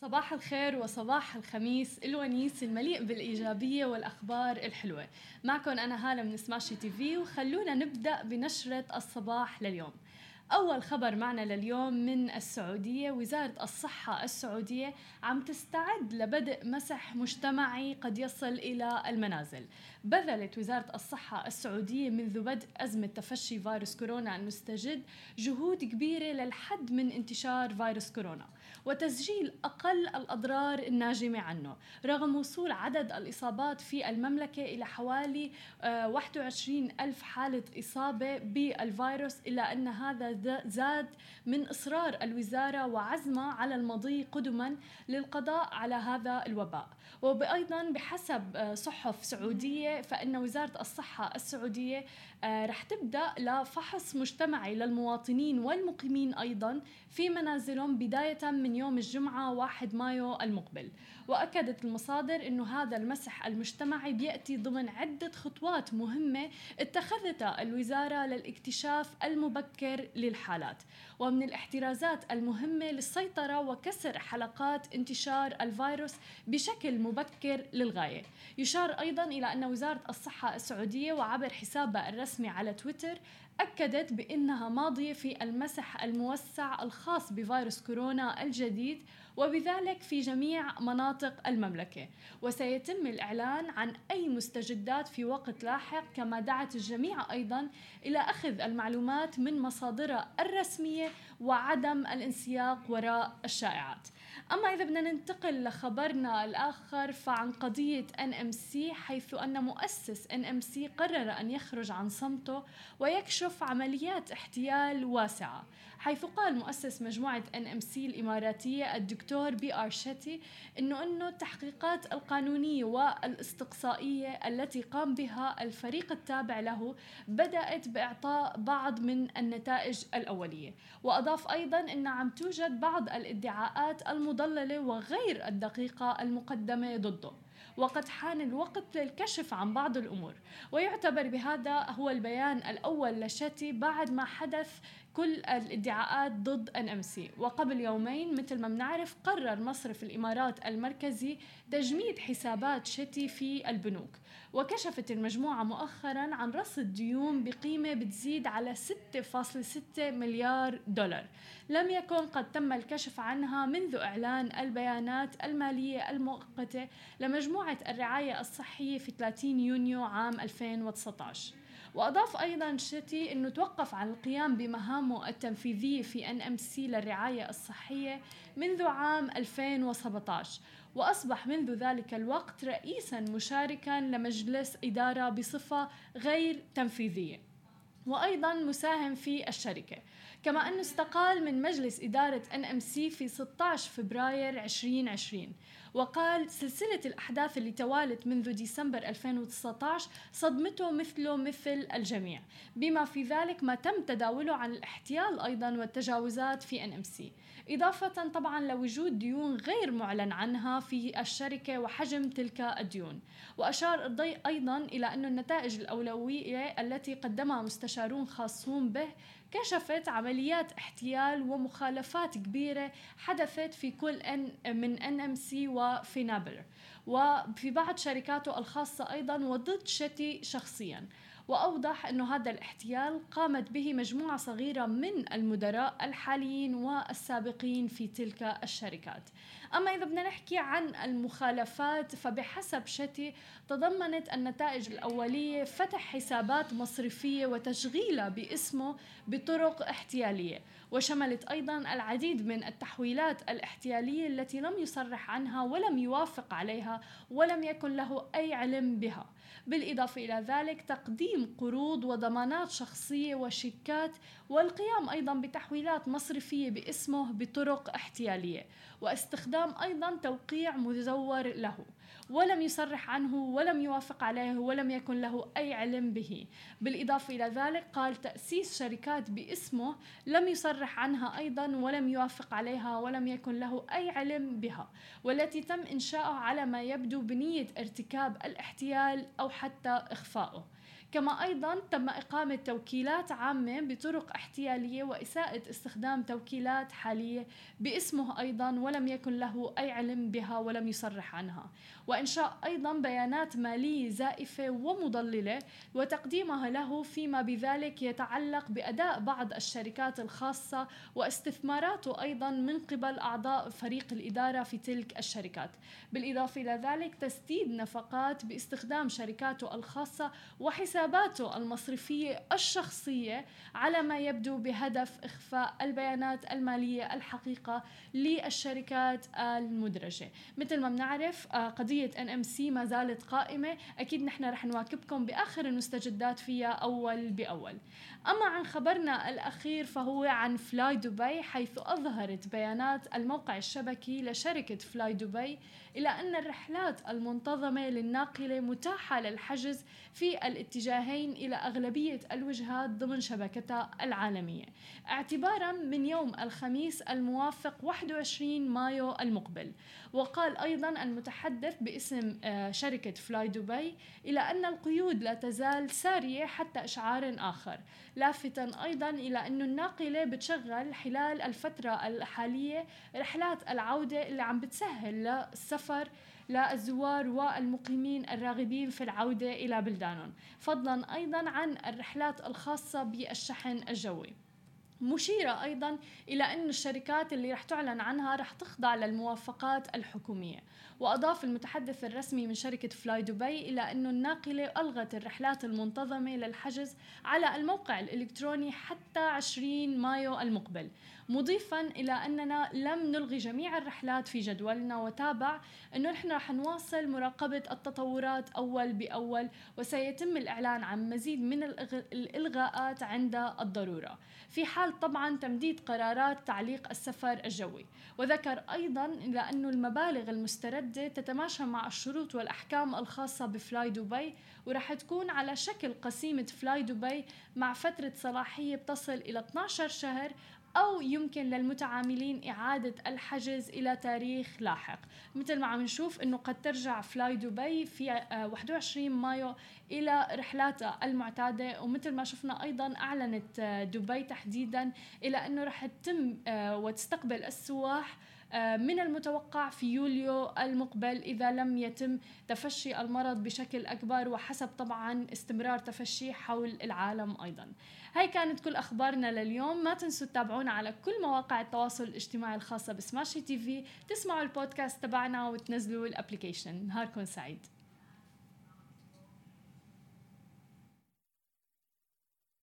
صباح الخير وصباح الخميس الونيس المليء بالإيجابية والأخبار الحلوة. معكم أنا هالة من سماشي تي في وخلونا نبدأ بنشرة الصباح لليوم. أول خبر معنا لليوم من السعودية وزارة الصحة السعودية عم تستعد لبدء مسح مجتمعي قد يصل إلى المنازل. بذلت وزارة الصحة السعودية منذ بدء أزمة تفشي فيروس كورونا المستجد جهود كبيرة للحد من انتشار فيروس كورونا وتسجيل أقل الأضرار الناجمة عنه رغم وصول عدد الإصابات في المملكة إلى حوالي 21 آه، ألف حالة إصابة بالفيروس إلا أن هذا زاد من إصرار الوزارة وعزمها على المضي قدما للقضاء على هذا الوباء. وأيضا بحسب آه، صحف سعودية فإن وزارة الصحة السعودية آه، رح تبدأ لفحص مجتمعي للمواطنين والمقيمين أيضا في منازلهم بداية من يوم الجمعة 1 مايو المقبل. وأكدت المصادر أنه هذا المسح المجتمعي بيأتي ضمن عدة خطوات مهمة اتخذتها الوزارة للاكتشاف المبكر للحالات. ومن الاحترازات المهمة للسيطرة وكسر حلقات انتشار الفيروس بشكل مبكر للغاية. يشار أيضا إلى أن وزارة الصحة السعودية وعبر حسابها الرسمي على تويتر أكدت بأنها ماضية في المسح الموسع الخاص بفيروس كورونا الجديد وبذلك في جميع مناطق المملكة. وسيتم الإعلان عن أي مستجدات في وقت لاحق كما دعت الجميع أيضا إلى أخذ المعلومات من مصادرها الرسمية وعدم الانسياق وراء الشائعات. أما إذا بدنا ننتقل لخبرنا الآخر فعن قضية NMC حيث أن مؤسس NMC قرر أن يخرج عن صمته ويكشف عمليات احتيال واسعة حيث قال مؤسس مجموعة NMC الإماراتية الدكتور بي آر شتي أنه أنه التحقيقات القانونية والاستقصائية التي قام بها الفريق التابع له بدأت بإعطاء بعض من النتائج الأولية. وأضاف أيضا أن عم توجد بعض الإدعاءات المضللة وغير الدقيقة المقدمة ضده وقد حان الوقت للكشف عن بعض الأمور. ويعتبر بهذا هو البيان الأول لشتي بعد ما حدث كل الادعاءات ضد NMC وقبل يومين مثل ما بنعرف قرر مصرف الإمارات المركزي تجميد حسابات شتي في البنوك. وكشفت المجموعة مؤخرا عن رصد ديون بقيمة بتزيد على 6.6 مليار دولار. لم يكن قد تم الكشف عنها منذ إعلان البيانات المالية المؤقتة لمجموعة الرعاية الصحية في 30 يونيو عام 2019 وأضاف أيضا شتي أنه توقف عن القيام بمهامه التنفيذية في ان ام سي للرعاية الصحية منذ عام 2017 وأصبح منذ ذلك الوقت رئيسا مشاركا لمجلس إدارة بصفة غير تنفيذية وأيضا مساهم في الشركة. كما أنه استقال من مجلس إدارة NMC في 16 فبراير 2020 وقال سلسلة الأحداث اللي توالت منذ ديسمبر 2019 صدمته مثله مثل الجميع بما في ذلك ما تم تداوله عن الاحتيال أيضا والتجاوزات في NMC إضافة طبعا لوجود ديون غير معلن عنها في الشركة وحجم تلك الديون. وأشار أيضا إلى أن النتائج الأولوية التي قدمها مستشارون خاصون به كشفت عمليات احتيال ومخالفات كبيرة حدثت في كل ان من ان ام سي وفي نابل وفي بعض شركاته الخاصة أيضا وضد شتي شخصيا. وأوضح أن هذا الاحتيال قامت به مجموعة صغيرة من المدراء الحاليين والسابقين في تلك الشركات. أما إذا بدنا نحكي عن المخالفات فبحسب شتي تضمنت النتائج الأولية فتح حسابات مصرفية وتشغيلها باسمه بطرق احتيالية. وشملت أيضا العديد من التحويلات الاحتيالية التي لم يصرح عنها ولم يوافق عليها ولم يكن له أي علم بها. بالإضافة إلى ذلك تقديم قروض وضمانات شخصية وشيكات والقيام أيضا بتحويلات مصرفية باسمه بطرق احتيالية واستخدام أيضا توقيع مزور له. ولم يصرح عنه ولم يوافق عليه ولم يكن له أي علم به. بالإضافة إلى ذلك قال تأسيس شركات باسمه لم يصرح عنها أيضا ولم يوافق عليها ولم يكن له أي علم بها والتي تم إنشاؤها على ما يبدو بنية ارتكاب الاحتيال أو حتى إخفائه كما أيضا تم إقامة توكيلات عامة بطرق احتيالية وإساءة استخدام توكيلات حالية باسمه أيضا ولم يكن له أي علم بها ولم يصرح عنها. وإنشاء أيضا بيانات مالية زائفة ومضللة وتقديمها له فيما بذلك يتعلق بأداء بعض الشركات الخاصة واستثماراته أيضا من قبل أعضاء فريق الإدارة في تلك الشركات. بالإضافة إلى ذلك تسديد نفقات باستخدام شركاته الخاصة وحساباته المصرفية الشخصية على ما يبدو بهدف إخفاء البيانات المالية الحقيقة للشركات المدرجة. مثل ما بنعرف آه، قضية NMC ما زالت قائمة. أكيد نحن رح نواكبكم بآخر المستجدات فيها أول بأول. أما عن خبرنا الأخير فهو عن فلاي دبي حيث أظهرت بيانات الموقع الشبكي لشركة فلاي دبي إلى أن الرحلات المنتظمة للناقلة متاحة للحجز في الاتجاهين إلى أغلبية الوجهات ضمن شبكتها العالمية. اعتبارا من يوم الخميس الموافق 21 مايو المقبل. وقال أيضا المتحدث باسم آه، شركة فلاي دبي إلى أن القيود لا تزال سارية حتى إشعار آخر. لافتا أيضا إلى أن الناقلة بتشغل خلال الفترة الحالية رحلات العودة اللي عم بتسهل للسفر للزوار والمقيمين الراغبين في العودة إلى بلدانهم. فضلا أيضا عن الرحلات الخاصة بالشحن الجوي. مشيرة أيضا إلى أن الشركات اللي رح تعلن عنها رح تخضع للموافقات الحكومية. وأضاف المتحدث الرسمي من شركة فلاي دبي إلى أن الناقلة ألغت الرحلات المنتظمة للحجز على الموقع الإلكتروني حتى 20 مايو المقبل مضيفا إلى أننا لم نلغي جميع الرحلات في جدولنا وتابع أنه نحن رح نواصل مراقبة التطورات أول بأول وسيتم الإعلان عن مزيد من الإلغاءات عند الضرورة. في حال طبعا تمديد قرارات تعليق السفر الجوي. وذكر أيضا إلى أن المبالغ المستردة تتماشى مع الشروط والأحكام الخاصة بفلاي دبي ورح تكون على شكل قسيمة فلاي دبي مع فترة صلاحية بتصل إلى 12 شهر أو يمكن للمتعاملين إعادة الحجز إلى تاريخ لاحق. مثل ما عم نشوف أنه قد ترجع فلاي دبي في 21 آه، مايو إلى رحلاتها المعتادة. ومثل ما شفنا أيضا أعلنت آه، دبي تحديدا إلى أنه رح تتم آه، وتستقبل السواح من المتوقع في يوليو المقبل إذا لم يتم تفشي المرض بشكل أكبر وحسب طبعا استمرار تفشيه حول العالم أيضا. هاي كانت كل أخبارنا لليوم. ما تنسوا تتابعونا على كل مواقع التواصل الاجتماعي الخاصة ب Smashi TV. تسمعوا البودكاست تبعنا وتنزلوا ال application. نهاركم سعيد.